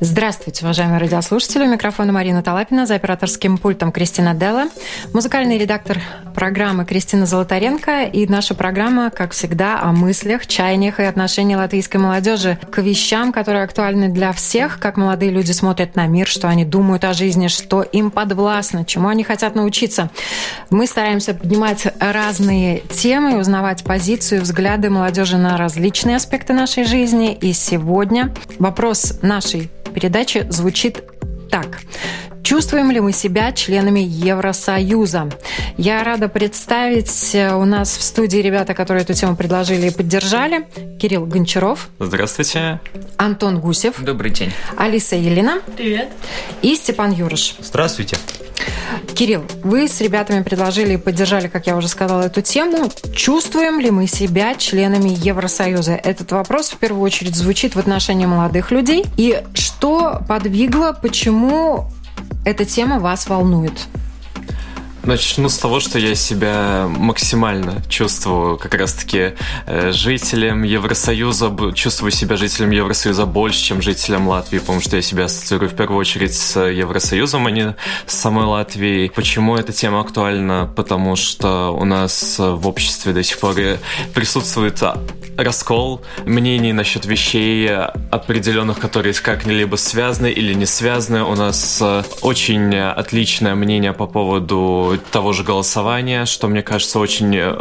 Здравствуйте, уважаемые радиослушатели. У микрофона Марина Талапина, за операторским пультом Кристина Делла, музыкальный редактор программы Кристина Золотаренко. И наша программа, как всегда, о мыслях, чаяниях и отношении латвийской молодежи к вещам, которые актуальны для всех, как молодые люди смотрят на мир, что они думают о жизни, что им подвластно, чему они хотят научиться. Мы стараемся поднимать разные темы, узнавать позицию, взгляды молодежи на различные аспекты нашей жизни. И сегодня вопрос нашей передачи звучит так. Чувствуем ли мы себя членами Евросоюза? Я рада представить э, у нас в студии ребята, которые эту тему предложили и поддержали. Кирилл Гончаров. Здравствуйте. Антон Гусев. Добрый день. Алиса Елена. Привет. И Степан Юрыш. Здравствуйте. Кирилл, вы с ребятами предложили и поддержали, как я уже сказала, эту тему. Чувствуем ли мы себя членами Евросоюза? Этот вопрос в первую очередь звучит в отношении молодых людей. И что подвигло, почему эта тема вас волнует? Начну с того, что я себя максимально чувствую как раз-таки э, жителем Евросоюза, чувствую себя жителем Евросоюза больше, чем жителем Латвии, потому что я себя ассоциирую в первую очередь с Евросоюзом, а не с самой Латвией. Почему эта тема актуальна? Потому что у нас в обществе до сих пор присутствует раскол мнений насчет вещей определенных, которые как-либо связаны или не связаны. У нас э, очень отличное мнение по поводу того же голосования, что, мне кажется, очень э,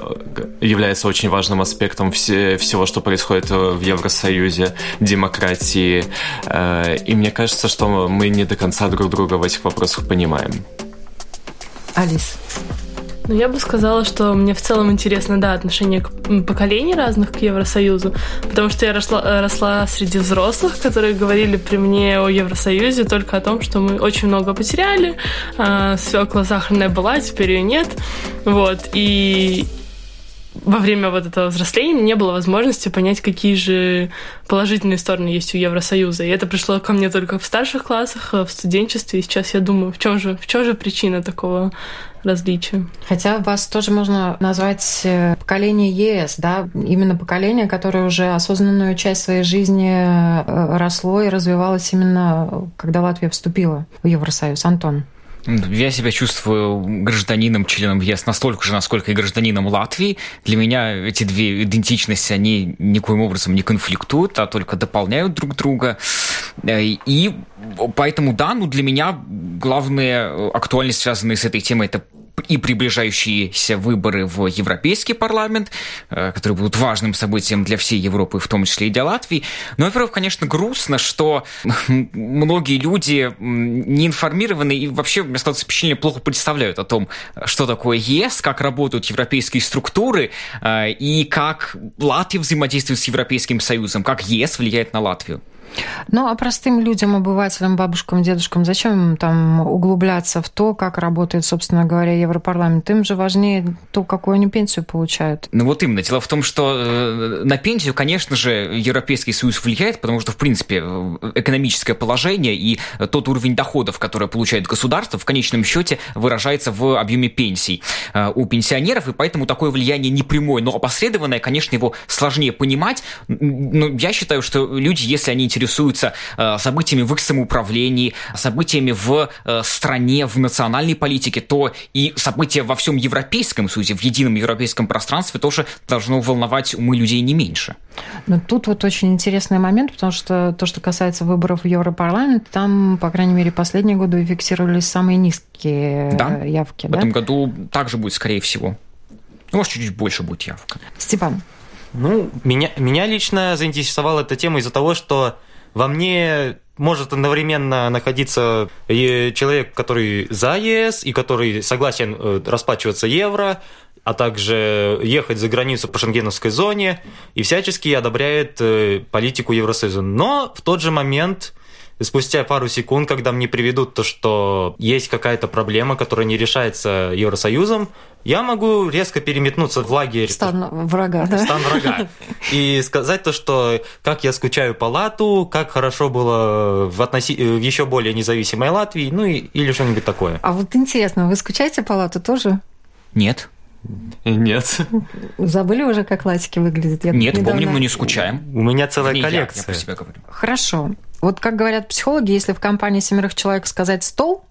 является очень важным аспектом все, всего, что происходит в Евросоюзе, демократии. Э, и мне кажется, что мы не до конца друг друга в этих вопросах понимаем. Алис. Ну, я бы сказала, что мне в целом интересно, да, отношение к поколений разных к Евросоюзу, потому что я росла, э, росла среди взрослых, которые говорили при мне о Евросоюзе только о том, что мы очень много потеряли, э, свекла сахарная была, теперь ее нет, вот, и во время вот этого взросления не было возможности понять, какие же положительные стороны есть у Евросоюза. И это пришло ко мне только в старших классах, в студенчестве. И сейчас я думаю, в чем же, в чем же причина такого различия. Хотя вас тоже можно назвать э, поколение ЕС, да, именно поколение, которое уже осознанную часть своей жизни э, росло и развивалось именно, когда Латвия вступила в Евросоюз. Антон. Я себя чувствую гражданином, членом ЕС настолько же, насколько и гражданином Латвии. Для меня эти две идентичности, они никоим образом не конфликтуют, а только дополняют друг друга. И поэтому, да, ну для меня главная актуальность, связанная с этой темой, это и приближающиеся выборы в Европейский парламент, э, которые будут важным событием для всей Европы, в том числе и для Латвии. Но, во-первых, конечно, грустно, что многие люди не информированы и вообще, мне складывается впечатление, плохо представляют о том, что такое ЕС, как работают европейские структуры э, и как Латвия взаимодействует с Европейским Союзом, как ЕС влияет на Латвию. Ну, а простым людям, обывателям, бабушкам, дедушкам, зачем им там углубляться в то, как работает, собственно говоря, Европарламент? Им же важнее то, какую они пенсию получают. Ну вот именно. Дело в том, что э, на пенсию, конечно же, Европейский Союз влияет, потому что, в принципе, экономическое положение и тот уровень доходов, который получает государство, в конечном счете выражается в объеме пенсий э, у пенсионеров, и поэтому такое влияние не прямое, но опосредованное, конечно, его сложнее понимать. Но я считаю, что люди, если они интересуются э, событиями в их самоуправлении, событиями в э, стране, в национальной политике, то и события во всем Европейском Союзе, в едином европейском пространстве тоже должно волновать умы людей не меньше. Но тут вот очень интересный момент, потому что то, что касается выборов в Европарламент, там, по крайней мере, последние годы фиксировались самые низкие да. явки. В да? этом году также будет, скорее всего. Ну, может, чуть-чуть больше будет явка. Степан. Ну, меня, меня лично заинтересовала эта тема из-за того, что во мне может одновременно находиться человек, который за ЕС и который согласен э, расплачиваться евро, а также ехать за границу по шенгеновской зоне и всячески одобряет э, политику Евросоюза. Но в тот же момент спустя пару секунд, когда мне приведут то, что есть какая-то проблема, которая не решается Евросоюзом, я могу резко переметнуться в лагерь. Стан врага, да? Стан врага. И сказать то, что как я скучаю по лату, как хорошо было в, относи... в еще более независимой Латвии, ну и... или что-нибудь такое. А вот интересно, вы скучаете по лату тоже? Нет. Нет. Забыли уже, как латики выглядят? Я Нет, недавно... помним, но не скучаем. У меня целая не коллекция. Я, я себя говорю. Хорошо. Вот как говорят психологи, если в компании семерых человек сказать «стол»,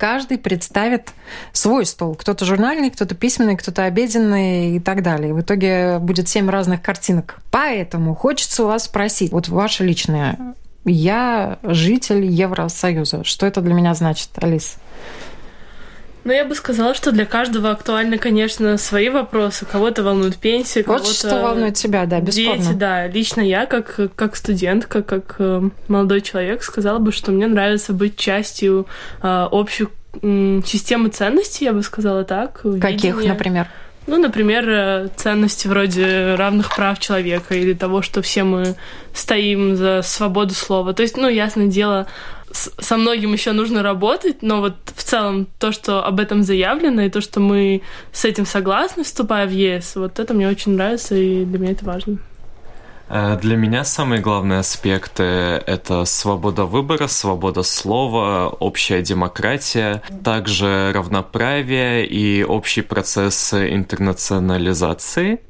каждый представит свой стол. Кто-то журнальный, кто-то письменный, кто-то обеденный и так далее. В итоге будет семь разных картинок. Поэтому хочется у вас спросить, вот ваше личное, я житель Евросоюза. Что это для меня значит, Алис? Ну, я бы сказала, что для каждого актуальны, конечно, свои вопросы. Кого-то волнует пенсия, кого-то... Вот что волнует тебя, да, бесспорно. Дети, да. Лично я, как, как студентка, как э, молодой человек, сказала бы, что мне нравится быть частью э, общей э, системы ценностей, я бы сказала так. Каких, видения. например? Ну, например, э, ценности вроде равных прав человека или того, что все мы стоим за свободу слова. То есть, ну, ясное дело, со многим еще нужно работать, но вот в целом то, что об этом заявлено, и то, что мы с этим согласны, вступая в ЕС, вот это мне очень нравится, и для меня это важно. Э, для меня самые главные аспекты – это свобода выбора, свобода слова, общая демократия, также равноправие и общий процесс интернационализации – Э,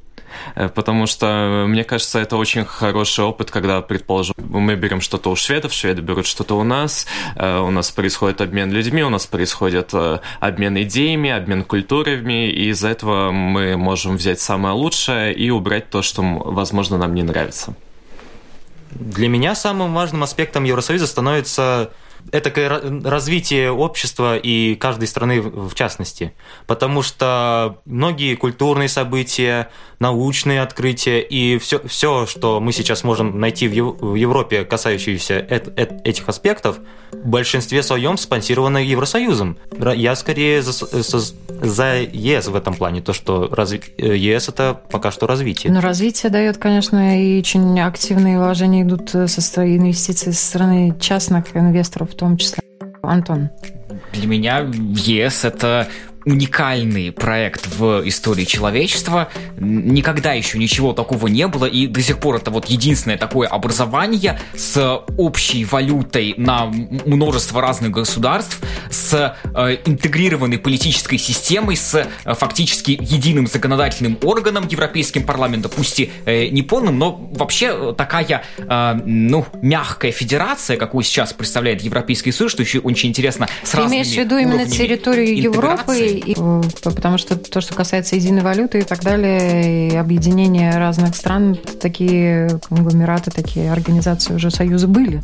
потому что, мне кажется, это очень хороший опыт, когда, предположим, мы берем что-то у шведов, шведы берут что-то у нас, э, у нас происходит обмен людьми, у нас происходит э, обмен идеями, обмен культурами, и из-за этого мы можем взять самое лучшее и убрать то, что, возможно, нам не нравится. Для меня самым важным аспектом Евросоюза становится это развитие общества и каждой страны в частности. Потому что многие культурные события, научные открытия и все, все что мы сейчас можем найти в Европе, касающиеся этих аспектов, в большинстве своем спонсировано Евросоюзом. Я скорее за, за ЕС в этом плане, то, что разви... ЕС это пока что развитие. Но развитие дает, конечно, и очень активные вложения идут со стороны инвестиций со стороны частных инвесторов в том числе. Антон. Для меня ЕС это уникальный проект в истории человечества. Никогда еще ничего такого не было, и до сих пор это вот единственное такое образование с общей валютой на множество разных государств, с э, интегрированной политической системой, с э, фактически единым законодательным органом Европейским парламентом, пусть и э, не полным, но вообще такая, э, ну, мягкая федерация, какую сейчас представляет Европейский Союз, что еще очень интересно с Ты имеешь в виду именно территорию Европы и, э, потому что то, что касается единой валюты и так далее, и объединения разных стран, такие конгломераты, такие организации уже союзы были.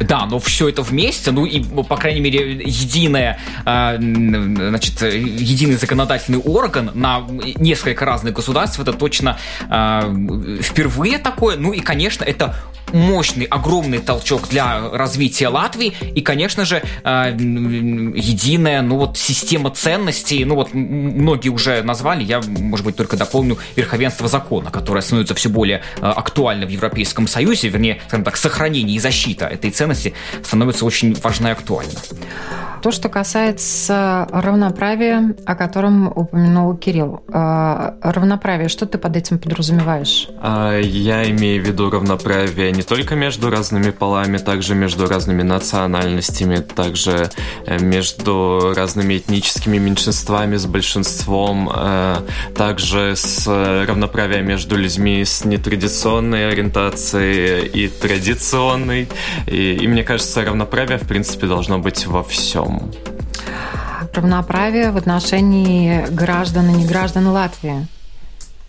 Да, но все это вместе, ну и, по крайней мере, единое, а, значит, единый законодательный орган на несколько разных государств, это точно а, впервые такое. Ну и, конечно, это мощный, огромный толчок для развития Латвии и, конечно же, а, единая, ну вот, система ценностей, ну вот, многие уже назвали, я, может быть, только дополню верховенство закона, которое становится все более актуально в Европейском Союзе, вернее, скажем так, сохранение и защита этой ценности становится очень важно и актуально. То, что касается равноправия, о котором упомянул Кирилл. А, равноправие, что ты под этим подразумеваешь? Я имею в виду равноправие не только между разными полами, также между разными национальностями, также э, между разными этническими меньшинствами с большинством, э, также с равноправием между людьми с нетрадиционной ориентацией и традиционной. И, и мне кажется, равноправие, в принципе, должно быть во всем Равноправие в отношении граждан и не граждан Латвии.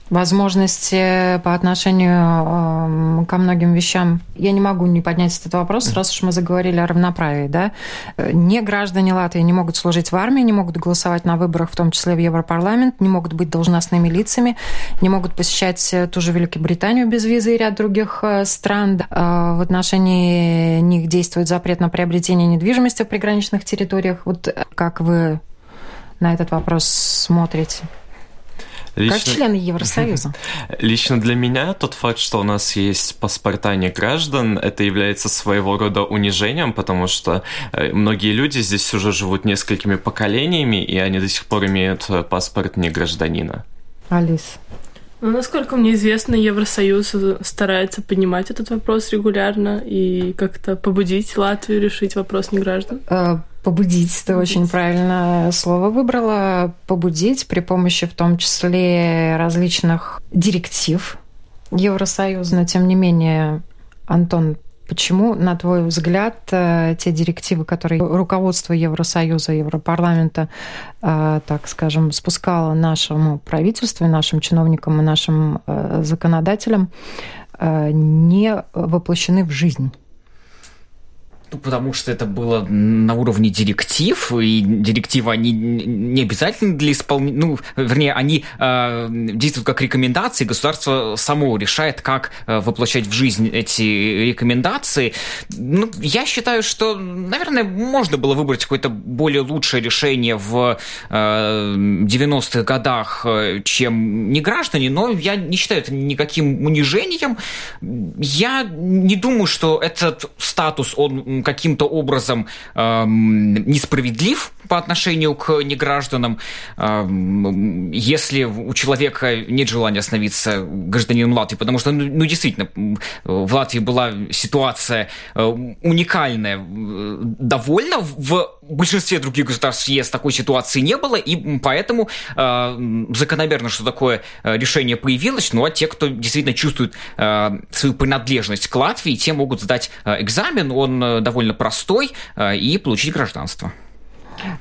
Возможности по отношению э, ко многим вещам. Я не могу не поднять этот вопрос, раз уж мы заговорили о равноправии. Да? Не граждане Латвии не могут служить в армии, не могут голосовать на выборах, в том числе в Европарламент, не могут быть должностными лицами, не могут посещать ту же Великобританию без визы и ряд других э, стран. Э, в отношении них действует запрет на приобретение недвижимости в приграничных территориях. Вот как вы на этот вопрос смотрите? Лично... Как члены Евросоюза. Лично для меня тот факт, что у нас есть паспорта не граждан, это является своего рода унижением, потому что э, многие люди здесь уже живут несколькими поколениями, и они до сих пор имеют э, паспорт не гражданина. Алис. Ну, насколько мне известно, Евросоюз старается поднимать этот вопрос регулярно и как-то побудить Латвию решить вопрос неграждан. Побудить, ты побудить. очень правильное слово выбрала. Побудить при помощи в том числе различных директив Евросоюза. Но тем не менее, Антон, Почему, на твой взгляд, э, те директивы, которые руководство Евросоюза, Европарламента, э, так скажем, спускало нашему правительству, нашим чиновникам и нашим э, законодателям, не воплощены в жизнь? Ну, потому что это было на уровне директив, и директивы, они не обязательны для исполнения, ну, вернее, они э, действуют как рекомендации, государство само решает, как э, воплощать в жизнь эти рекомендации. Ну, я считаю, что, наверное, можно было выбрать какое-то более лучшее решение в э, 90-х годах, э, чем не граждане, но я не считаю это никаким унижением. Я не думаю, что этот статус, он каким-то образом э, несправедлив по отношению к негражданам. Э, если у человека нет желания становиться гражданином Латвии, потому что, ну, ну действительно, в Латвии была ситуация э, уникальная, э, довольно в большинстве других государств ЕС такой ситуации не было, и поэтому э, закономерно, что такое решение появилось. Ну а те, кто действительно чувствует свою принадлежность к Латвии, те могут сдать экзамен, он довольно простой, э, и получить гражданство.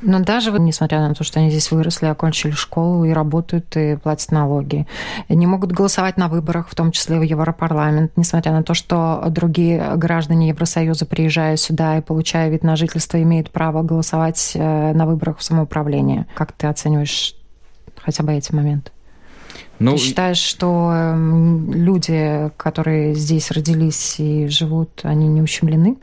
Но даже вот, несмотря на то, что они здесь выросли, окончили школу и работают, и платят налоги, не могут голосовать на выборах, в том числе в Европарламент, несмотря на то, что другие граждане Евросоюза, приезжая сюда и получая вид на жительство, имеют право голосовать э, на выборах в самоуправление. Как ты оцениваешь хотя бы эти моменты? Ну, Ты считаешь, что эм, люди, которые здесь родились и живут, они не ущемлены?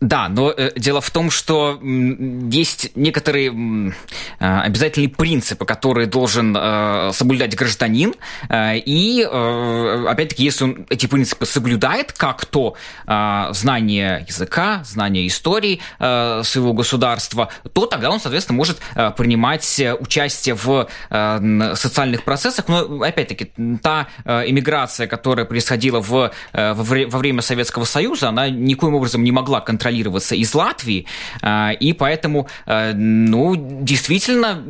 Да, но э, дело в том, что есть некоторые э, обязательные принципы, которые должен э, соблюдать гражданин, э, и э, опять-таки, если он эти принципы соблюдает, как то э, знание языка, знание истории э, своего государства, то тогда он, соответственно, может э, принимать участие в э, социальных процессах. Но опять-таки, та э, иммиграция, которая происходила в, э, во время Советского Союза, она никоим образом не могла контролировать контролироваться из Латвии, а, и поэтому, а, ну, действительно,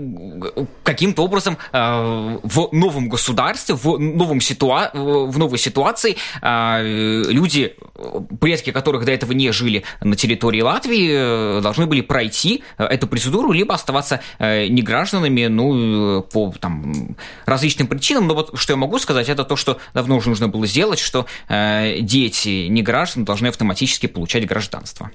каким-то образом а, в новом государстве, в, новом ситуа в новой ситуации люди, предки которых до этого не жили на территории Латвии, должны были пройти эту процедуру, либо оставаться негражданами, ну, по там, различным причинам. Но вот что я могу сказать, это то, что давно уже нужно было сделать, что дети неграждан должны автоматически получать гражданство.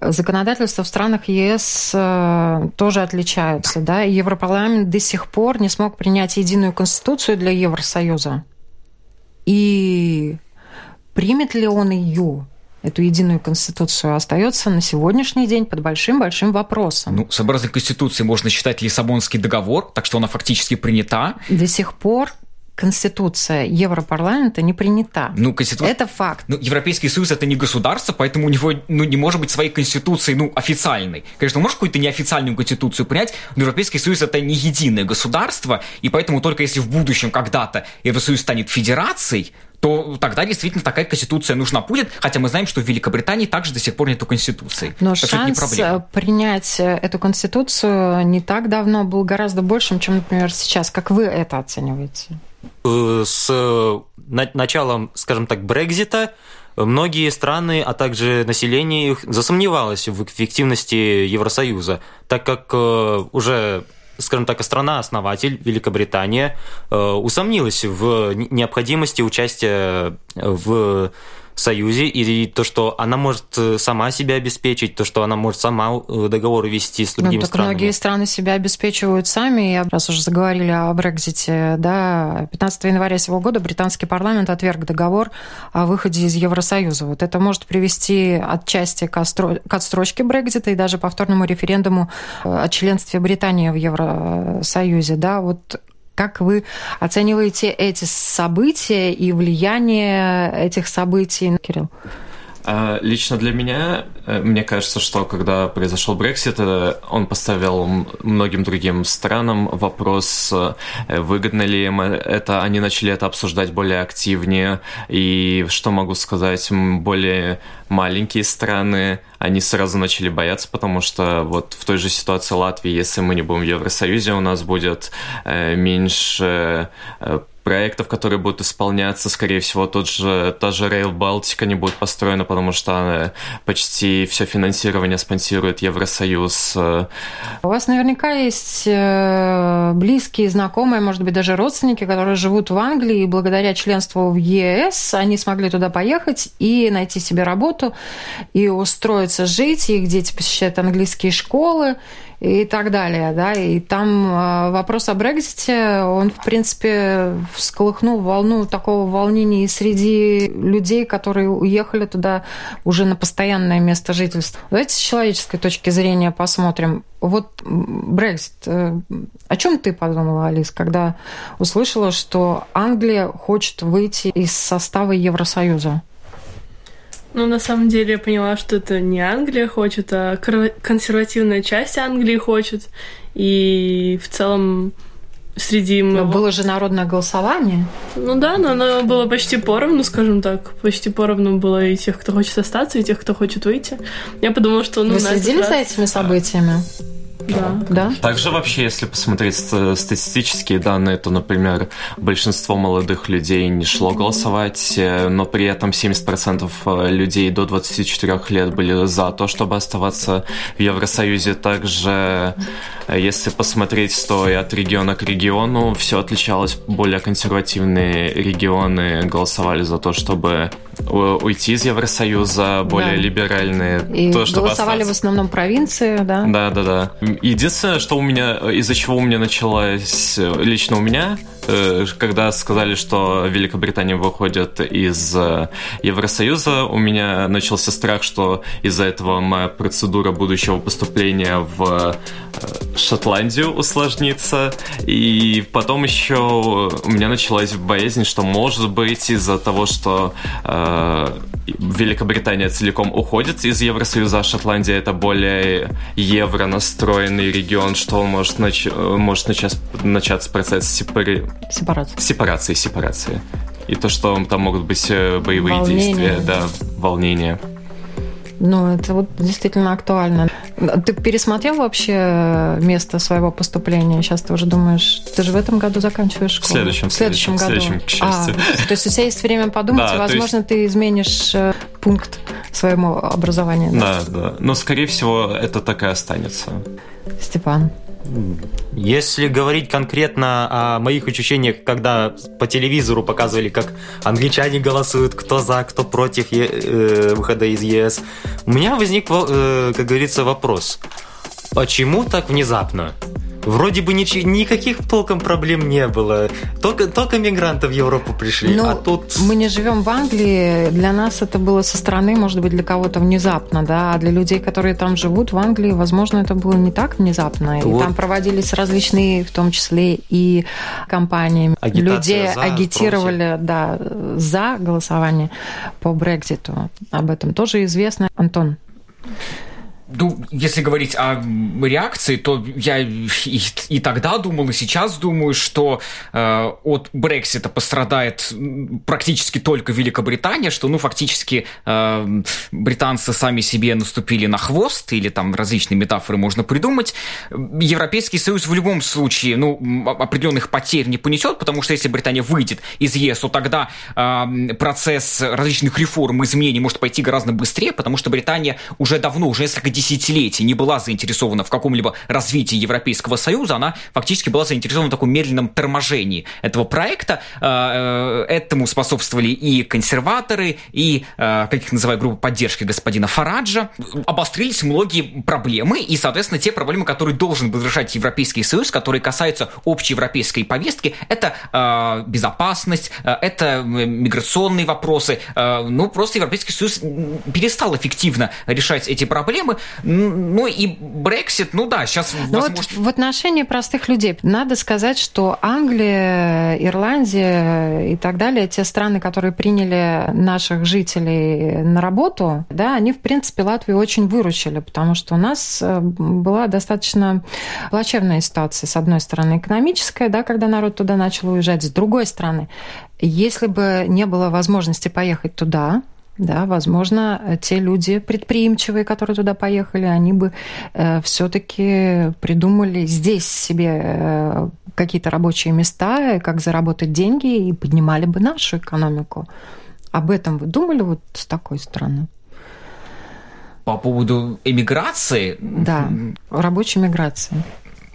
Законодательства в странах ЕС э, тоже отличаются. Да? Европарламент до сих пор не смог принять единую конституцию для Евросоюза. И примет ли он ее? эту единую конституцию остается на сегодняшний день под большим-большим вопросом. Ну, сообразно Конституции можно считать Лиссабонский договор, так что она фактически принята. До сих пор Конституция Европарламента не принята. Ну, конститу... Это факт. Ну, Европейский Союз это не государство, поэтому у него ну, не может быть своей конституции, ну, официальной. Конечно, может какую-то неофициальную конституцию принять, но Европейский Союз это не единое государство, и поэтому только если в будущем когда-то Евросоюз станет федерацией, то тогда действительно такая конституция нужна будет, хотя мы знаем, что в Великобритании также до сих пор нету конституции. Но так шанс принять эту конституцию не так давно был гораздо большим, чем, например, сейчас. Как вы это оцениваете? Э, с э, началом, скажем так, Брекзита многие страны, а также население их засомневалось в эффективности Евросоюза, так как э, уже скажем так, страна-основатель, Великобритания, усомнилась в необходимости участия в Союзе, и то, что она может э, сама себя обеспечить, то, что она может сама э, договор вести с другими ну, так странами. Многие страны себя обеспечивают сами. Раз уже заговорили о Брекзите, да, 15 января сего года британский парламент отверг договор о выходе из Евросоюза. Вот это может привести отчасти к, остро... к отстрочке Брекзита и даже повторному референдуму э, о членстве Британии в Евросоюзе. Да, вот как вы оцениваете эти события и влияние этих событий, Кирилл? А, лично для меня, э, мне кажется, что когда произошел Брексит, э, он поставил многим другим странам вопрос, э, выгодно ли им это. Они начали это обсуждать более активнее. И что могу сказать, более маленькие страны, они сразу начали бояться, потому что вот в той же ситуации Латвии, если мы не будем в Евросоюзе, у нас будет меньше проектов, которые будут исполняться, скорее всего, тот же, та же Rail Балтика не будет построена, потому что почти все финансирование спонсирует Евросоюз. У вас наверняка есть э, близкие, знакомые, может быть, даже родственники, которые живут в Англии, и благодаря членству в ЕС они смогли туда поехать и найти себе работу, и устроиться жить, их дети посещают английские школы, и так далее, да, и там а, вопрос о Брекзите, он, в принципе, всколыхнул волну такого волнения и среди людей, которые уехали туда уже на постоянное место жительства. Давайте с человеческой точки зрения посмотрим. Вот Брекзит, э, о чем ты подумала, Алис, когда услышала, что Англия хочет выйти из состава Евросоюза? Ну, на самом деле я поняла, что это не Англия хочет, а консервативная часть Англии хочет. И в целом среди моего... Но было же народное голосование. Ну да, но оно было почти поровну, скажем так. Почти поровну было и тех, кто хочет остаться, и тех, кто хочет выйти. Я подумала, что... Ну, Вы следили раз... за этими событиями? Да. да. Также вообще, если посмотреть статистические данные, то, например, большинство молодых людей не шло голосовать, э, но при этом 70% э, людей до 24 лет были за то, чтобы оставаться в Евросоюзе. Также, э, если посмотреть, то и от региона к региону все отличалось. Более консервативные регионы голосовали за то, чтобы уйти из Евросоюза, более да. либеральные. И то, чтобы голосовали остаться. в основном провинции, да? Да, да, да. Единственное, что у меня, из-за чего у меня началось, лично у меня, Э, когда сказали, что Великобритания выходит из э, Евросоюза, у меня начался страх, что из-за этого моя процедура будущего поступления в э, Шотландию усложнится. И потом еще у меня началась боязнь, что может быть из-за того, что э, Великобритания целиком уходит из Евросоюза, а Шотландия это более евро настроенный регион, что может, нач... может начать, начаться процесс сепари... Сепарация. Сепарации, сепарации. И то, что там могут быть э, боевые волнение. действия, да, волнение. Ну, это вот действительно актуально. Ты пересмотрел вообще место своего поступления? Сейчас ты уже думаешь, ты же в этом году заканчиваешь школу. В следующем, в следующем, в следующем году. В следующем, к счастью. А, то есть у тебя есть время подумать, да, и, возможно, есть... ты изменишь э, пункт своему образованию. Да, да. да. Но, скорее всего, это так и останется. Степан. Если говорить конкретно о моих ощущениях, когда по телевизору показывали, как англичане голосуют, кто за, кто против э, выхода из ЕС, у меня возник, э, как говорится, вопрос. Почему так внезапно? Вроде бы нич- никаких толком проблем не было. Только, только мигранты в Европу пришли, ну, а тут... Мы не живем в Англии, для нас это было со стороны, может быть, для кого-то внезапно, да, а для людей, которые там живут в Англии, возможно, это было не так внезапно. Вот. И там проводились различные, в том числе и кампании. Агитация Людей за, агитировали, да, за голосование по Брекзиту. Об этом тоже известно. Антон, ну, если говорить о реакции, то я и, и тогда думал, и сейчас думаю, что э, от Брексита пострадает практически только Великобритания, что, ну, фактически э, британцы сами себе наступили на хвост, или там различные метафоры можно придумать. Европейский Союз в любом случае, ну, определенных потерь не понесет, потому что если Британия выйдет из ЕС, то тогда э, процесс различных реформ, изменений может пойти гораздо быстрее, потому что Британия уже давно, уже несколько десятилетий не была заинтересована в каком-либо развитии Европейского Союза, она фактически была заинтересована в таком медленном торможении этого проекта. Э, этому способствовали и консерваторы, и, как их называют, группа поддержки господина Фараджа. Обострились многие проблемы, и, соответственно, те проблемы, которые должен был решать Европейский Союз, которые касаются общей европейской повестки, это безопасность, это миграционные вопросы. Ну, просто Европейский Союз перестал эффективно решать эти проблемы. Ну и Брексит, ну да, сейчас Но возможно... Вот в отношении простых людей надо сказать, что Англия, Ирландия и так далее, те страны, которые приняли наших жителей на работу, да, они, в принципе, Латвию очень выручили, потому что у нас э, была достаточно плачевная ситуация. С одной стороны, экономическая, да, когда народ туда начал уезжать, с другой стороны, если бы не было возможности поехать туда, да, возможно, те люди предприимчивые, которые туда поехали, они бы э, все-таки придумали здесь себе э, какие-то рабочие места, как заработать деньги и поднимали бы нашу экономику. Об этом вы думали вот с такой стороны? По поводу эмиграции? Да, рабочей миграции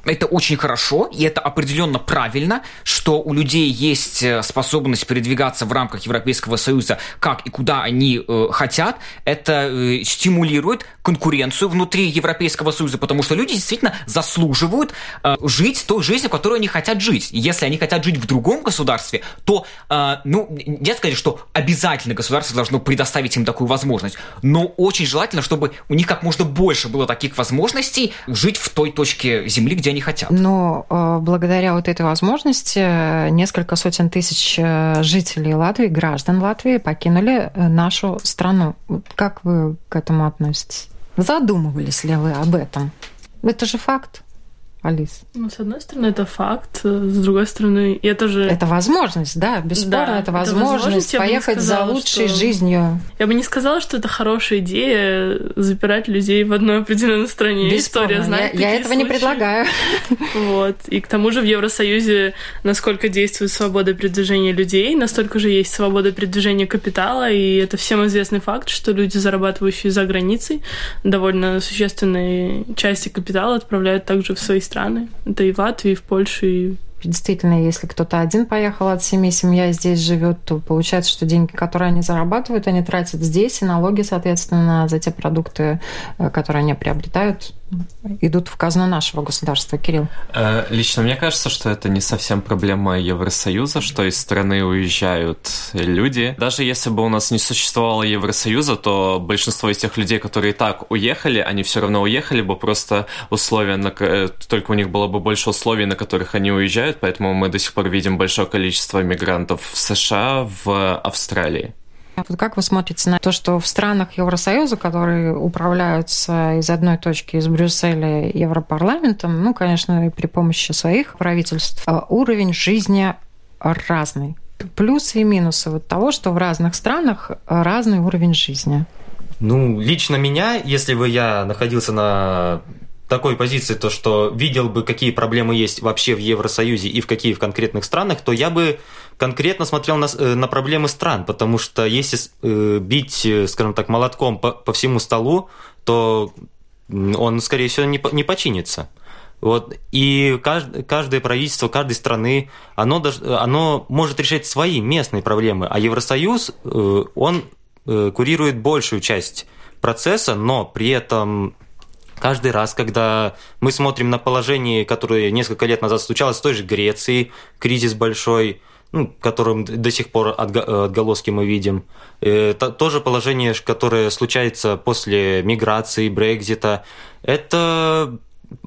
это очень хорошо, и это определенно правильно, что у людей есть э, способность передвигаться в рамках Европейского Союза, как и куда они э, хотят. Это э, стимулирует конкуренцию внутри Европейского Союза, потому что люди действительно заслуживают э, жить той жизнью, которую они хотят жить. Если они хотят жить в другом государстве, то, э, ну, не сказать, что обязательно государство должно предоставить им такую возможность, но очень желательно, чтобы у них как можно больше было таких возможностей жить в той точке земли, где они хотят. Но э, благодаря вот этой возможности э, несколько сотен тысяч э, жителей Латвии, граждан Латвии покинули нашу страну. Как вы к этому относитесь? Задумывались ли вы об этом? Это же факт. Алис? Ну, с одной стороны, это факт, с другой стороны, я тоже... Это возможность, да, бесспорно, да, это возможность, это возможность поехать сказала, за лучшей что... жизнью. Я бы не сказала, что это хорошая идея запирать людей в одной определенной стране. Бесспорно. История знает Я, я этого случаи. не предлагаю. Вот. И к тому же в Евросоюзе, насколько действует свобода передвижения людей, настолько же есть свобода передвижения капитала, и это всем известный факт, что люди, зарабатывающие за границей, довольно существенные части капитала отправляют также в свои страны страны. Это и в Латвии, и в Польше, и Действительно, если кто-то один поехал от семьи, семья здесь живет, то получается, что деньги, которые они зарабатывают, они тратят здесь, и налоги, соответственно, за те продукты, э, которые они приобретают, идут в казну нашего государства. Кирилл? Э, лично мне кажется, что это не совсем проблема Евросоюза, что из страны уезжают люди. Даже если бы у нас не существовало Евросоюза, то большинство из тех людей, которые так уехали, они все равно уехали бы, просто условия, на... Только у них было бы больше условий, на которых они уезжают, поэтому мы до сих пор видим большое количество мигрантов в США, в Австралии. Вот как вы смотрите на то, что в странах Евросоюза, которые управляются из одной точки, из Брюсселя Европарламентом, ну, конечно, и при помощи своих правительств, а уровень жизни разный. Плюсы и минусы вот того, что в разных странах разный уровень жизни. Ну, лично меня, если бы я находился на такой позиции, то что видел бы, какие проблемы есть вообще в Евросоюзе и в какие в конкретных странах, то я бы конкретно смотрел на, э, на проблемы стран, потому что если э, бить, э, скажем так, молотком по, по всему столу, то он, скорее всего, не, не починится. Вот. И кажд, каждое правительство каждой страны, оно, оно может решать свои местные проблемы, а Евросоюз, он курирует большую часть процесса, но при этом Каждый раз, когда мы смотрим на положение, которое несколько лет назад случалось в той же Греции, кризис большой, ну, которым до сих пор отголоски мы видим. Это тоже положение, которое случается после миграции, Брекзита. Это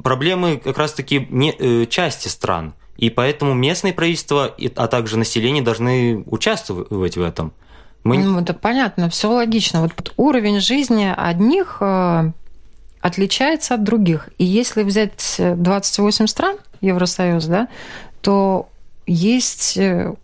проблемы как раз-таки не, э, части стран. И поэтому местные правительства, а также население должны участвовать в этом. Мы... Ну, это понятно, все логично. Вот уровень жизни одних э, отличается от других. И если взять 28 стран Евросоюза, да, то есть э,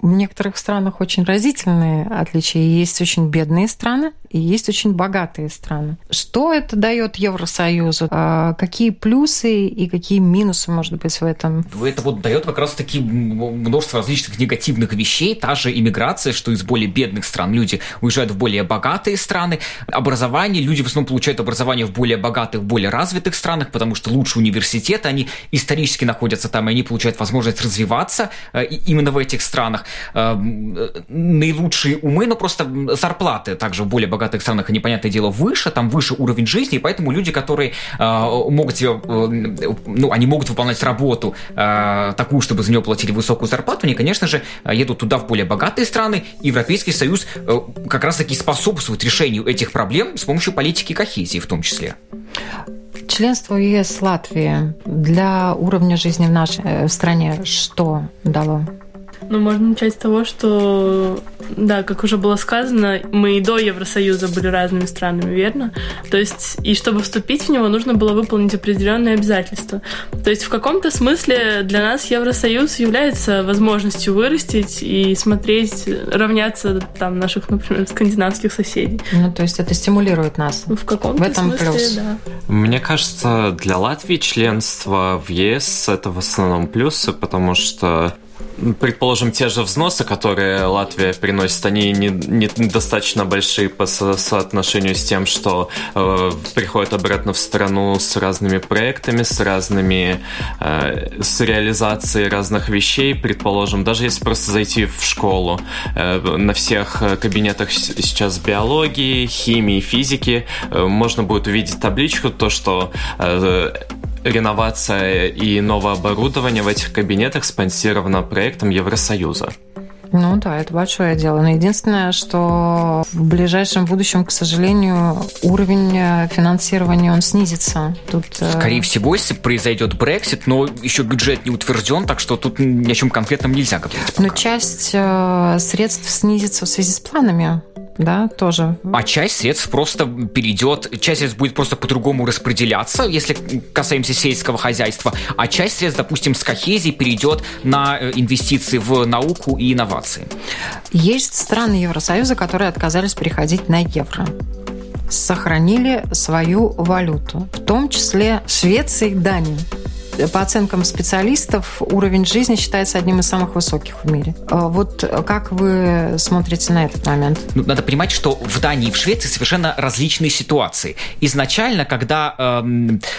в некоторых странах очень разительные отличия. Есть очень бедные страны и есть очень богатые страны. Что это дает Евросоюзу? А какие плюсы и какие минусы, может быть, в этом? Это вот дает как раз-таки множество различных негативных вещей. Та же иммиграция, что из более бедных стран люди уезжают в более богатые страны. Образование, люди в основном получают образование в более богатых, более развитых странах, потому что лучше университеты, они исторически находятся там, и они получают возможность развиваться э, именно в этих странах. Э, наилучшие умы, но просто зарплаты также более богатых странах, они, понятное дело, выше, там выше уровень жизни, и поэтому люди, которые э, могут себе, ну, они могут выполнять работу такую, чтобы за нее платили высокую зарплату, они, конечно же, едут туда, в более богатые страны. Европейский Союз как раз-таки способствует решению этих проблем с помощью политики кохезии в том числе. Членство ЕС Латвии для уровня жизни в нашей э, стране что дало? Ну, можно начать с того, что, да, как уже было сказано, мы и до Евросоюза были разными странами, верно? То есть, и чтобы вступить в него, нужно было выполнить определенные обязательства. То есть, в каком-то смысле для нас Евросоюз является возможностью вырастить и смотреть, равняться там наших, например, скандинавских соседей. Ну, то есть, это стимулирует нас. В каком-то в этом смысле, плюс. да. Мне кажется, для Латвии членство в ЕС это в основном плюсы, потому что предположим, те же взносы, которые Латвия приносит, они не, не достаточно большие по со соотношению с тем, что э, приходят обратно в страну с разными проектами, с разными, э, с реализацией разных вещей. Предположим, даже если просто зайти в школу, э, на всех кабинетах сейчас биологии, химии, физики э, можно будет увидеть табличку, то, что э, реновация и новое оборудование в этих кабинетах спонсировано проектом Евросоюза. Ну да, это большое дело. Но единственное, что в ближайшем будущем, к сожалению, уровень э, финансирования он снизится. Тут, э, Скорее всего, если произойдет Брексит, но еще бюджет не утвержден, так что тут ни о чем конкретном нельзя говорить. Пока. Но часть э, средств снизится в связи с планами да, тоже. А часть средств просто перейдет, часть средств будет просто по-другому распределяться, если касаемся сельского хозяйства, а часть средств, допустим, с кохезии перейдет на э, инвестиции в науку и инновации. Есть страны Евросоюза, которые отказались переходить на евро сохранили свою валюту, в том числе Швеция и Дания по оценкам специалистов, уровень жизни считается одним из самых высоких в мире. А вот как вы смотрите на этот момент? Ну, надо понимать, что в Дании и в Швеции совершенно различные ситуации. Изначально, когда э,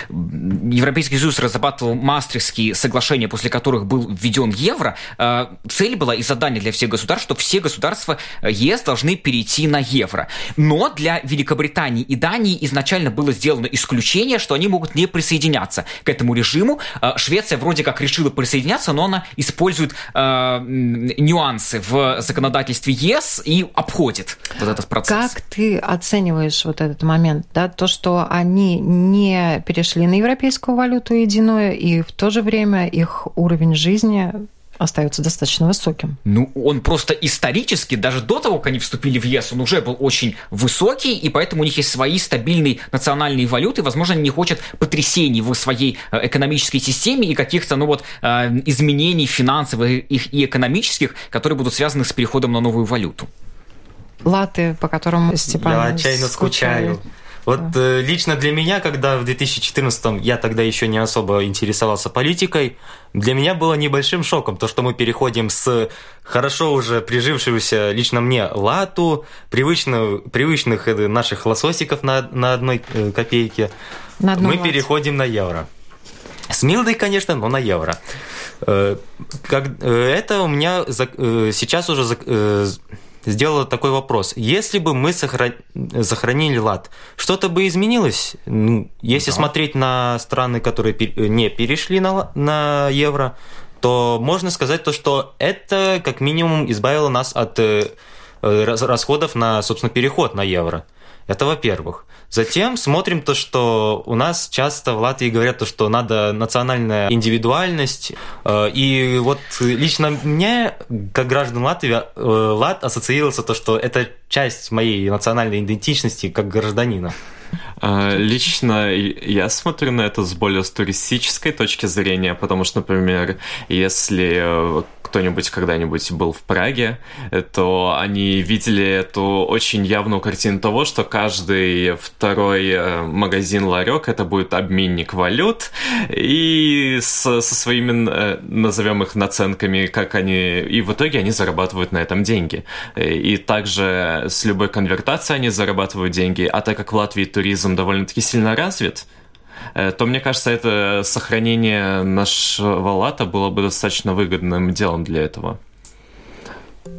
Европейский Союз разрабатывал Мастрихтские соглашения, после которых был введен евро, э, цель была и задание для всех государств, что все государства ЕС должны перейти на евро. Но для Великобритании и Дании изначально было сделано исключение, что они могут не присоединяться к этому режиму, Э, Швеция вроде как решила присоединяться, но она использует э, нюансы в законодательстве ЕС и обходит вот этот процесс. Как ты оцениваешь вот этот момент, да, то, что они не перешли на европейскую валюту единую, и в то же время их уровень жизни остается достаточно высоким. Ну, он просто исторически, даже до того, как они вступили в ЕС, он уже был очень высокий, и поэтому у них есть свои стабильные национальные валюты. Возможно, они не хотят потрясений в своей э, экономической системе и каких-то, ну вот, э, изменений финансовых и экономических, которые будут связаны с переходом на новую валюту. Латы, по которым Степан Я отчаянно скучаю. Вот э, лично для меня, когда в 2014-м я тогда еще не особо интересовался политикой, для меня было небольшим шоком то, что мы переходим с хорошо уже прижившегося лично мне лату, привычную, привычных э, наших лососиков на, на одной э, копейке, на мы лате. переходим на евро. С милдой, конечно, но на евро. Э, как, это у меня сейчас уже сделала такой вопрос. Если бы мы сохран... сохранили лад, что-то бы изменилось? Ну, если да. смотреть на страны, которые не перешли на, на евро, то можно сказать то, что это как минимум избавило нас от э, расходов на, собственно, переход на евро. Это во-первых. Затем смотрим то, что у нас часто в Латвии говорят то, что надо национальная индивидуальность. Э, и вот лично мне, как граждан Латвии, э, Лат ассоциировался то, что это часть моей национальной идентичности как гражданина. А, лично я смотрю на это с более туристической точки зрения, потому что, например, если э, кто-нибудь когда-нибудь был в Праге, то они видели эту очень явную картину того, что каждый второй э, магазин-ларек это будет обменник валют, и со, со своими, э, назовем их, наценками, как они... И в итоге они зарабатывают на этом деньги. И также с любой конвертацией они зарабатывают деньги, а так как в Латвии туризм довольно-таки сильно развит, Э, то мне кажется, это сохранение нашего лата было бы достаточно выгодным делом для этого.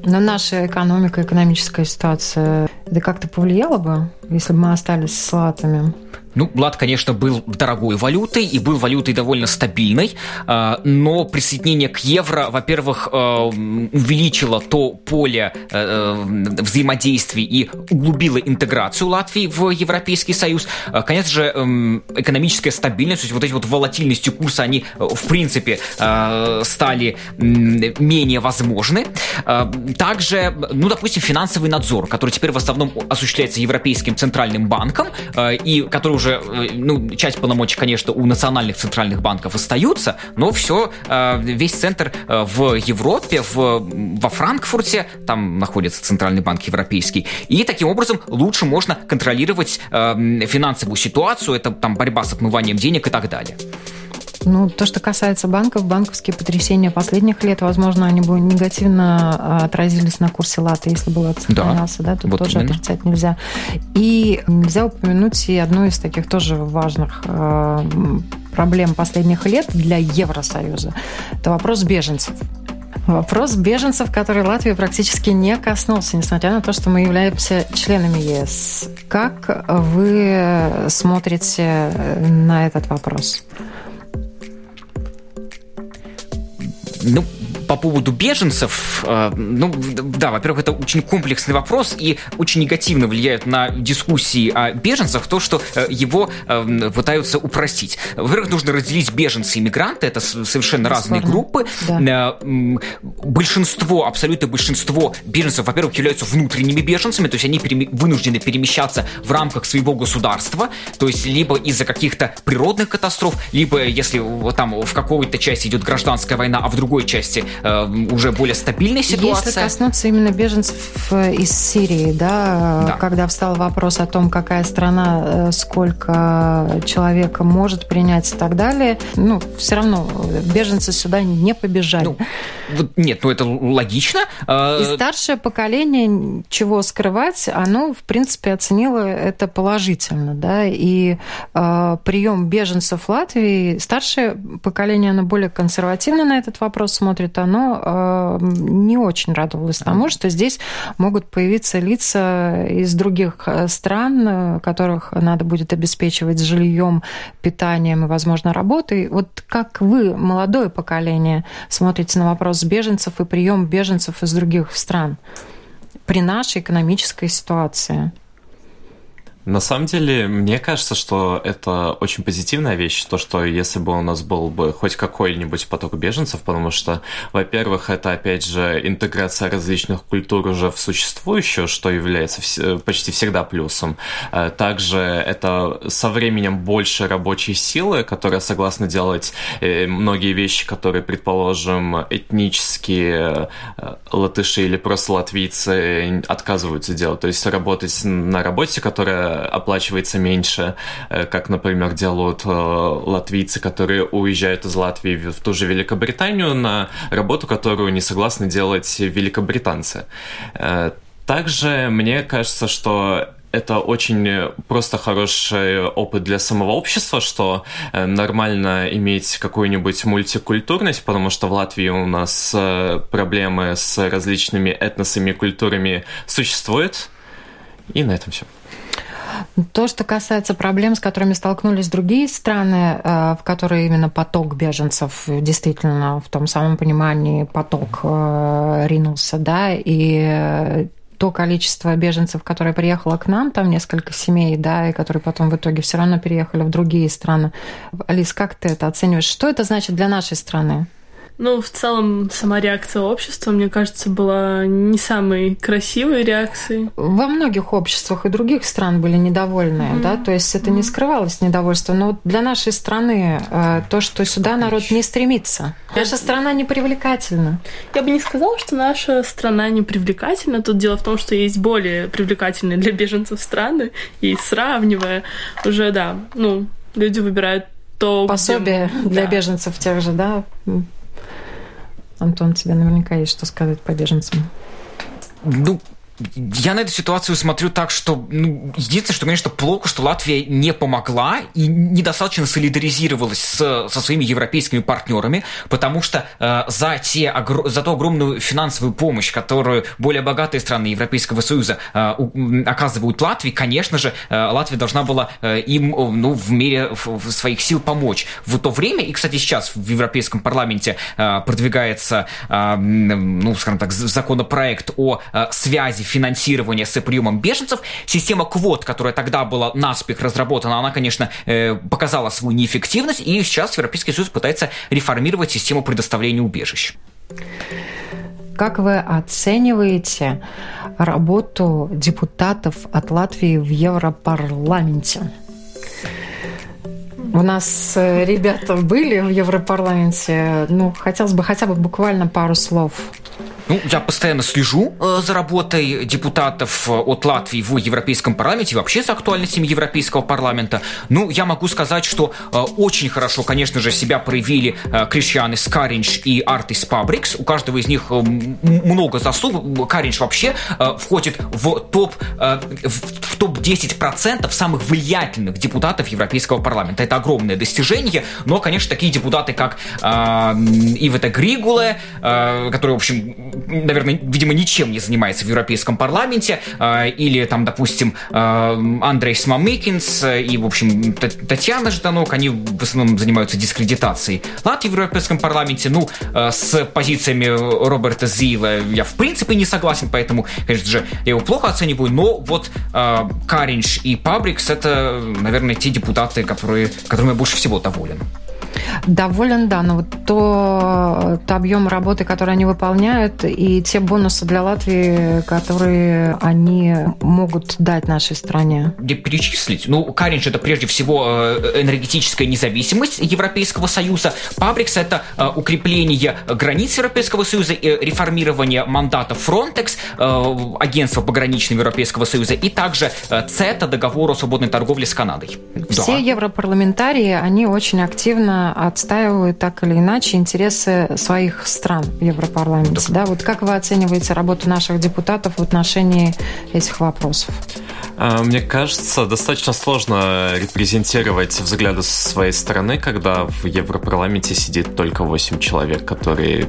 На наша экономика, экономическая ситуация, это как-то повлияло бы, если бы мы остались с латами? Ну, лат, конечно, был дорогой валютой и был валютой довольно стабильной, а, но присоединение к евро, во-первых, а, увеличило то поле а, взаимодействий и углубило интеграцию Латвии в Европейский Союз. Конечно же, эм, экономическая стабильность, то есть вот эти вот волатильности курса, они, в принципе, стали менее возможны. Также, ну, допустим, финансовый надзор, который теперь в основном осуществляется Европейским Центральным банком и который уже уже, э, ну, часть полномочий, конечно, у национальных центральных банков остаются, но все, э, весь центр э, в Европе, в, во Франкфурте, там находится Центральный банк европейский, и таким образом лучше можно контролировать финансовую ситуацию, это там борьба с отмыванием денег и так далее. Ну, то, что касается банков, банковские потрясения последних лет, возможно, они бы негативно а, отразились на курсе лата, если бы лат сохранялся, да, да тут вот тоже именно. отрицать нельзя. И нельзя упомянуть и одну из таких тоже важных э, проблем последних лет для Евросоюза. Это вопрос беженцев. Вопрос беженцев, который Латвии практически не коснулся, несмотря на то, что мы являемся членами ЕС. Как вы смотрите на этот вопрос? Ну, по поводу беженцев, э, ну, да, во-первых, это очень комплексный вопрос и очень негативно влияет на дискуссии о беженцах то, что э, его э, пытаются упростить. Во-первых, нужно разделить беженцы и мигранты, это совершенно разные группы. Да. Большинство, абсолютное большинство беженцев, во-первых, являются внутренними беженцами, то есть они вынуждены перемещаться в рамках своего государства, то есть либо из-за каких-то природных катастроф, либо если там в какой-то части идет гражданская война, а в другой части Э, уже более стабильной ситуации. Если коснуться именно беженцев э, из Сирии, да, да, когда встал вопрос о том, какая страна, э, сколько человека может принять и так далее, ну, все равно беженцы сюда не побежали. Ну, нет, ну это логично. И старшее поколение, чего скрывать, оно, в принципе, оценило это положительно, да, и э, прием беженцев в Латвии, старшее поколение, оно более консервативно на этот вопрос смотрит, оно э, не очень радовалось тому, что здесь могут появиться лица из других э, стран, э, которых надо будет обеспечивать жильем, питанием и, возможно, работой. Вот как вы, молодое поколение, смотрите на вопрос беженцев и прием беженцев из других стран при нашей экономической ситуации? На самом деле, мне кажется, что это очень позитивная вещь, то, что если бы у нас был бы хоть какой-нибудь поток беженцев, потому что, во-первых, это, опять же, интеграция различных культур уже в существующую, что является почти всегда плюсом. Э, также это со временем больше рабочей силы, которая согласна делать э, многие вещи, которые, предположим, этнические э, латыши или просто латвийцы отказываются делать. То есть работать на работе, которая оплачивается меньше, э, как, например, делают э, латвийцы, которые уезжают из Латвии в ту же Великобританию на работу, которую не согласны делать великобританцы. Э, также мне кажется, что это очень просто хороший опыт для самого общества, что нормально иметь какую-нибудь мультикультурность, потому что в Латвии у нас проблемы с различными этносами и культурами существуют. И на этом все. То, что касается проблем, с которыми столкнулись другие страны, э, в которые именно поток беженцев действительно в том самом понимании поток э, ринулся, да, и э, то количество беженцев, которое приехало к нам, там несколько семей, да, и которые потом в итоге все равно переехали в другие страны. Алис, как ты это оцениваешь? Что это значит для нашей страны? Ну, в целом, сама реакция общества, мне кажется, была не самой красивой реакцией. Во многих обществах и других стран были недовольны, mm-hmm. да, то есть это mm-hmm. не скрывалось недовольство. Но вот для нашей страны э, то, что сюда народ не стремится. Наша страна не привлекательна. Я бы не сказала, что наша страна не привлекательна. Тут дело в том, что есть более привлекательные для беженцев страны, и сравнивая уже, да, ну, люди выбирают то, Пособие где... для да. беженцев тех же, да, Антон, тебе наверняка есть что сказать по беженцам. Ну, я на эту ситуацию смотрю так, что ну, единственное, что, конечно, плохо, что Латвия не помогла и недостаточно солидаризировалась с, со своими европейскими партнерами, потому что э, за, те, за ту огромную финансовую помощь, которую более богатые страны Европейского Союза э, у, оказывают Латвии, конечно же, э, Латвия должна была э, им ну, в мере в, в своих сил помочь. В то время, и, кстати, сейчас в Европейском парламенте э, продвигается, э, ну, скажем так, законопроект о э, связи финансирования с приемом беженцев. Система квот, которая тогда была наспех разработана, она, конечно, э, показала свою неэффективность, и сейчас Европейский Союз пытается реформировать систему предоставления убежищ. Как вы оцениваете работу депутатов от Латвии в Европарламенте? У нас э, ребята были в Европарламенте. Ну, хотелось бы хотя бы буквально пару слов ну, я постоянно слежу э, за работой депутатов э, от Латвии в Европейском парламенте вообще за актуальностями Европейского парламента. Ну, я могу сказать, что э, очень хорошо, конечно же, себя проявили Кришьяны Скаринч и Артис Пабрикс. У каждого из них много заслуг. Каринч вообще входит в топ, в топ-10% самых влиятельных депутатов Европейского парламента. Это огромное достижение, но, конечно, такие депутаты, как Ивета Григуле, который, в общем, наверное, видимо, ничем не занимается в Европейском парламенте, а, или там, допустим, а, Андрей Смамыкинс и, в общем, Татьяна Жданок, они в основном занимаются дискредитацией Латвии в Европейском парламенте. Ну, а, с позициями Роберта Зила я в принципе не согласен, поэтому, конечно же, я его плохо оцениваю, но вот Каринч и Пабрикс это, наверное, те депутаты, которые, которыми я больше всего доволен. Доволен, да, но вот то, то объем работы, который они выполняют, и те бонусы для Латвии, которые они могут дать нашей стране. Где перечислить? Ну, Каринч – это прежде всего э, энергетическая независимость Европейского Союза. Пабрикс – это э, укрепление границ Европейского Союза, реформирование мандата э, агентства пограничного Европейского Союза, и также ЦЕТА, договор о свободной торговле с Канадой. Все да. европарламентарии, они очень активно отстаивают так или иначе интересы своих стран в Европарламенте. Да. Да? Вот как вы оцениваете работу наших депутатов в отношении этих вопросов? А, мне кажется, достаточно сложно репрезентировать взгляды своей страны, когда в Европарламенте сидит только 8 человек, которые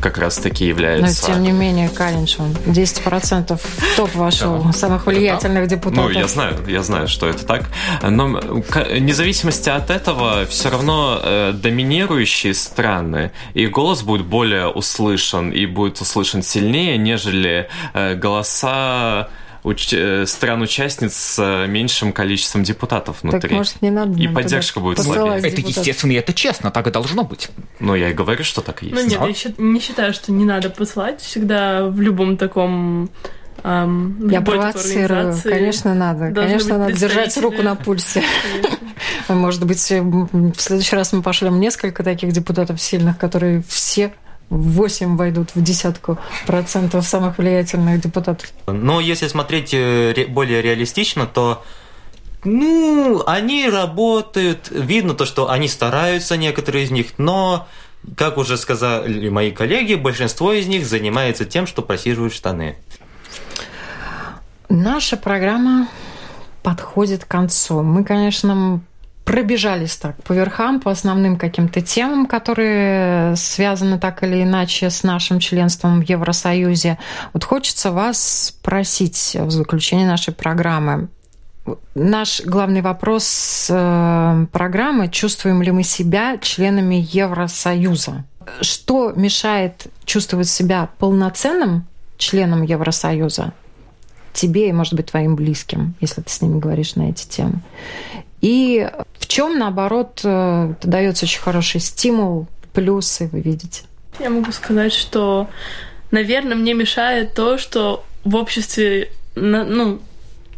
как раз-таки является... Но, тем не менее, Калинш, он 10% в топ вошел да. самых влиятельных да. депутатов. Ну, я знаю, я знаю, что это так. Но вне зависимости от этого, все равно э, доминирующие страны, и голос будет более услышан, и будет услышан сильнее, нежели э, голоса уч- э, стран-участниц с э, меньшим количеством депутатов внутри. Так, может, не надо и поддержка будет слабее. Это естественно, и это честно, так и должно быть. Ну, я и говорю, что так и есть. Ну, нет, я не считаю, что не надо посылать. Всегда в любом таком Um, Я провоцирую. Конечно, надо. Конечно, надо держать руку на пульсе. Может быть, в следующий раз мы пошлем несколько таких депутатов сильных, которые все 8 войдут в десятку процентов самых влиятельных депутатов. Но если смотреть э, более реалистично, то ну, они работают, видно то, что они стараются, некоторые из них, но, как уже сказали мои коллеги, большинство из них занимается тем, что просиживают штаны. Наша программа подходит к концу. Мы, конечно, пробежались так по верхам, по основным каким-то темам, которые связаны так или иначе с нашим членством в Евросоюзе. Вот хочется вас спросить в заключении нашей программы. Наш главный вопрос э, программы – чувствуем ли мы себя членами Евросоюза? Что мешает чувствовать себя полноценным членом Евросоюза? тебе и, может быть, твоим близким, если ты с ними говоришь на эти темы. И в чем, наоборот, э, дается очень хороший стимул, плюсы вы видите? я могу сказать, что, наверное, мне мешает то, что в обществе, ну,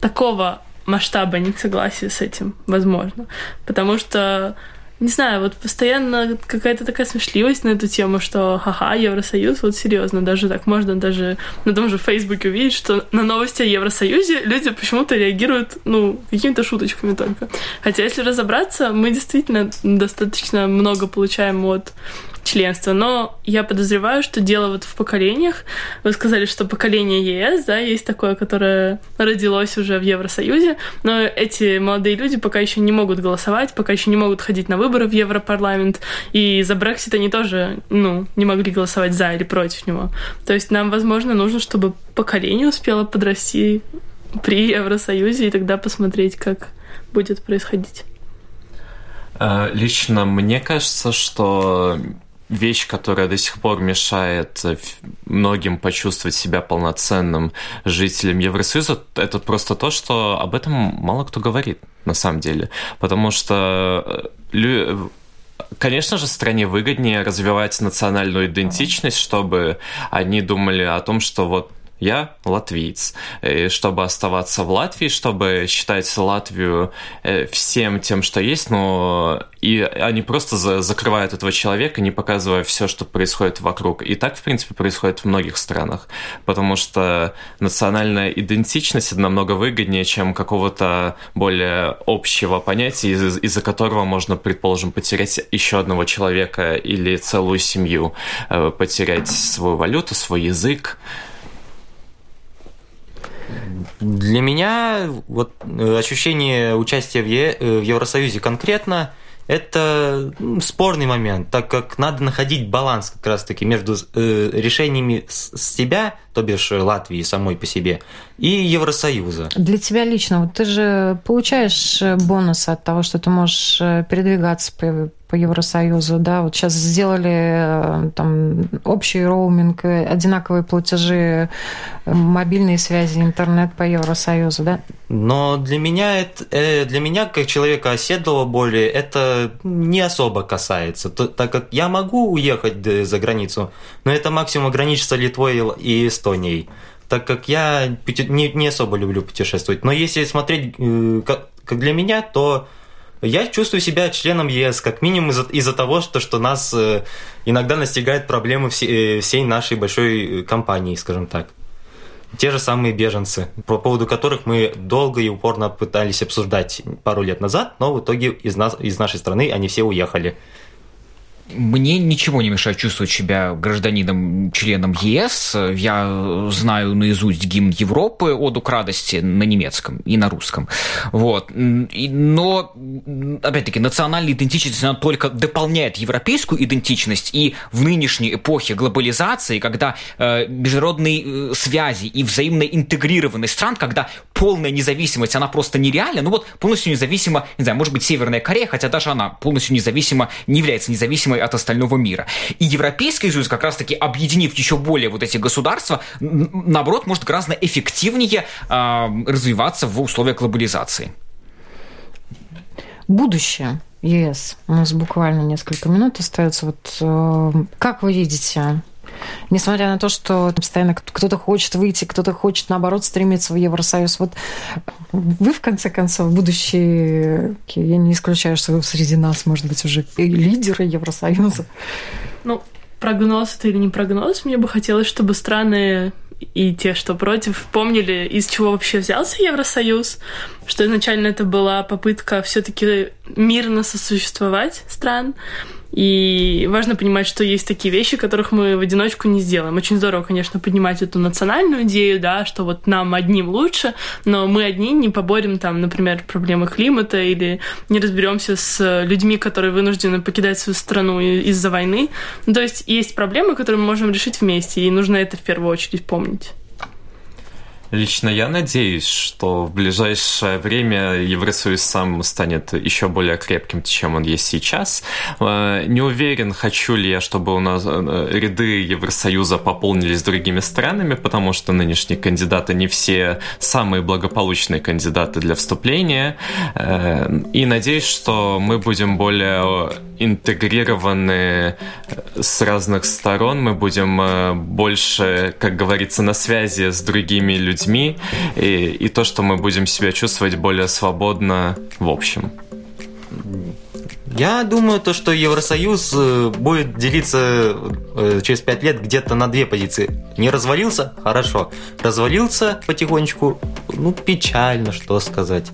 такого масштаба не согласия с этим, возможно. Потому что не знаю, вот постоянно какая-то такая смешливость на эту тему, что ха-ха, Евросоюз, вот серьезно, даже так можно даже на том же Фейсбуке увидеть, что на новости о Евросоюзе люди почему-то реагируют, ну, какими-то шуточками только. Хотя, если разобраться, мы действительно достаточно много получаем от членства. Но я подозреваю, что дело вот в поколениях. Вы сказали, что поколение ЕС, да, есть такое, которое родилось уже в Евросоюзе, но эти молодые люди пока еще не могут голосовать, пока еще не могут ходить на выборы в Европарламент, и за Брексит они тоже, ну, не могли голосовать за или против него. То есть нам, возможно, нужно, чтобы поколение успело подрасти при Евросоюзе, и тогда посмотреть, как будет происходить. Э, лично мне кажется, что вещь, которая до сих пор мешает э, многим почувствовать себя полноценным жителем Евросоюза, это просто то, что об этом мало кто говорит на самом деле. Потому что э, Конечно же, стране выгоднее развивать национальную идентичность, чтобы они думали о том, что вот я латвиец. И чтобы оставаться в Латвии, чтобы считать Латвию э, всем тем, что есть, но и они просто за закрывают этого человека, не показывая все, что происходит вокруг. И так, в принципе, происходит в многих странах, потому что национальная идентичность намного выгоднее, чем какого-то более общего понятия, из- из-за которого можно, предположим, потерять еще одного человека или целую семью, э, потерять свою валюту, свой язык. Для меня вот э, ощущение участия в, е- э, в Евросоюзе конкретно это спорный момент, так как надо находить баланс как раз-таки между э, решениями себя, то бишь Латвии самой по себе, и Евросоюза. Для тебя лично, вот ты же получаешь бонусы от того, что ты можешь передвигаться по по Евросоюзу, да, вот сейчас сделали э, там общий роуминг, э, одинаковые платежи, э, мобильные связи, интернет по Евросоюзу, да? Но для меня, это, для меня как человека оседлого более, это не особо касается, так как я могу уехать за границу, но это максимум ограничится Литвой и Эстонией так как я не, не особо люблю путешествовать. Но если смотреть как, как для меня, то я чувствую себя членом ЕС, как минимум из-за из того, что, что нас э, иногда настигают проблемы все, э, всей нашей большой э, компании, скажем так. Те же самые беженцы, по поводу которых мы долго и упорно пытались обсуждать пару лет назад, но в итоге из, нас, из нашей страны они все уехали. Мне ничего не мешает чувствовать себя гражданином, членом ЕС. Я знаю наизусть гимн Европы «Оду к радости» на немецком и на русском. Вот. Но, опять-таки, национальная идентичность, она только дополняет европейскую идентичность. И в нынешней эпохе глобализации, когда э, международные э, связи и взаимная интегрированность стран, когда полная независимость, она просто нереальна. Ну вот полностью независима, не знаю, может быть, Северная Корея, хотя даже она полностью независима, не является независимой от остального мира. И Европейский Союз, как раз-таки объединив еще более вот эти государства, наоборот, может гораздо эффективнее э, развиваться в условиях глобализации. Будущее ЕС. У нас буквально несколько минут остается. Вот э, как вы видите Несмотря на то, что постоянно кто-то хочет выйти, кто-то хочет, наоборот, стремиться в Евросоюз. Вот вы, в конце концов, будущие, я не исключаю, что вы среди нас, может быть, уже лидеры Евросоюза. Ну, прогноз это или не прогноз, мне бы хотелось, чтобы страны и те, что против, помнили, из чего вообще взялся Евросоюз, что изначально это была попытка все-таки мирно сосуществовать стран, и важно понимать, что есть такие вещи, которых мы в одиночку не сделаем. Очень здорово, конечно, поднимать эту национальную идею, да, что вот нам одним лучше, но мы одни не поборем там, например, проблемы климата или не разберемся с людьми, которые вынуждены покидать свою страну из-за войны. Ну, то есть есть проблемы, которые мы можем решить вместе, и нужно это в первую очередь помнить. Лично я надеюсь, что в ближайшее время Евросоюз сам станет еще более крепким, чем он есть сейчас. Э, не уверен, хочу ли я, чтобы у нас э, ряды Евросоюза пополнились другими странами, потому что нынешние кандидаты не все самые благополучные кандидаты для вступления. Э, и надеюсь, что мы будем более интегрированы с разных сторон, мы будем больше, как говорится, на связи с другими людьми, людьми, и, и то, что мы будем себя чувствовать более свободно в общем. Я думаю, то, что Евросоюз э, будет делиться э, через пять лет где-то на две позиции. Не развалился? Хорошо. Развалился потихонечку? Ну, печально, что сказать.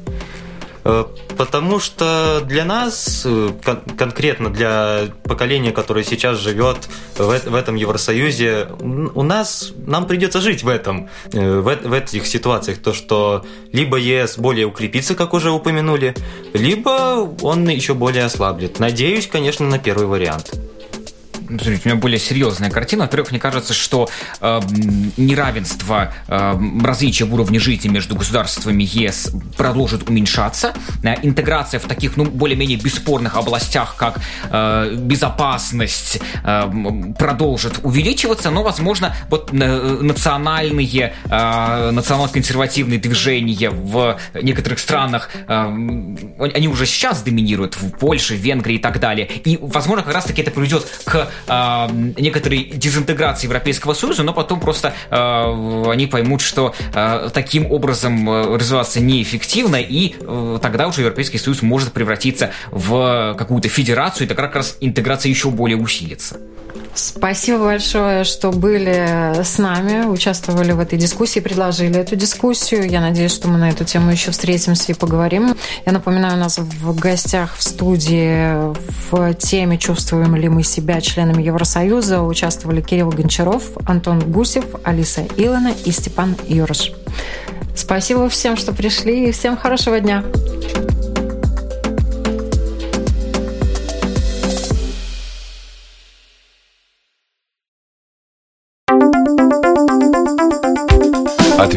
Э, потому что для нас, э, кон- конкретно для поколения, которое сейчас живет в, в этом Евросоюзе, у нас, нам придется жить в этом, э, в, в этих ситуациях. То, что либо ЕС более укрепится, как уже упомянули, либо он еще более ослаблет. Надеюсь, конечно, на первый вариант. Смотрите, у меня более серьезная картина. Во-первых, мне кажется, что э, неравенство, э, различия в уровне жизни между государствами ЕС продолжит уменьшаться. Э, интеграция в таких, ну, более-менее бесспорных областях, как э, безопасность, э, продолжит увеличиваться, но, возможно, вот э, национальные, э, национал-консервативные движения в некоторых странах, э, они уже сейчас доминируют в Польше, Венгрии и так далее. И, возможно, как раз-таки это приведет к э, некоторой дезинтеграции Европейского Союза, но потом просто э, они поймут, что э, таким образом э, развиваться неэффективно, и э, тогда уже Европейский Союз может превратиться в какую-то федерацию, и тогда как раз интеграция еще более усилится. Спасибо большое, что были с нами, участвовали в этой дискуссии, предложили эту дискуссию. Я надеюсь, что мы на эту тему еще встретимся и поговорим. Я напоминаю, у нас в гостях в студии в теме «Чувствуем ли мы себя членами Евросоюза» участвовали Кирилл Гончаров, Антон Гусев, Алиса Илона и Степан Юрыш. Спасибо всем, что пришли, и всем хорошего дня.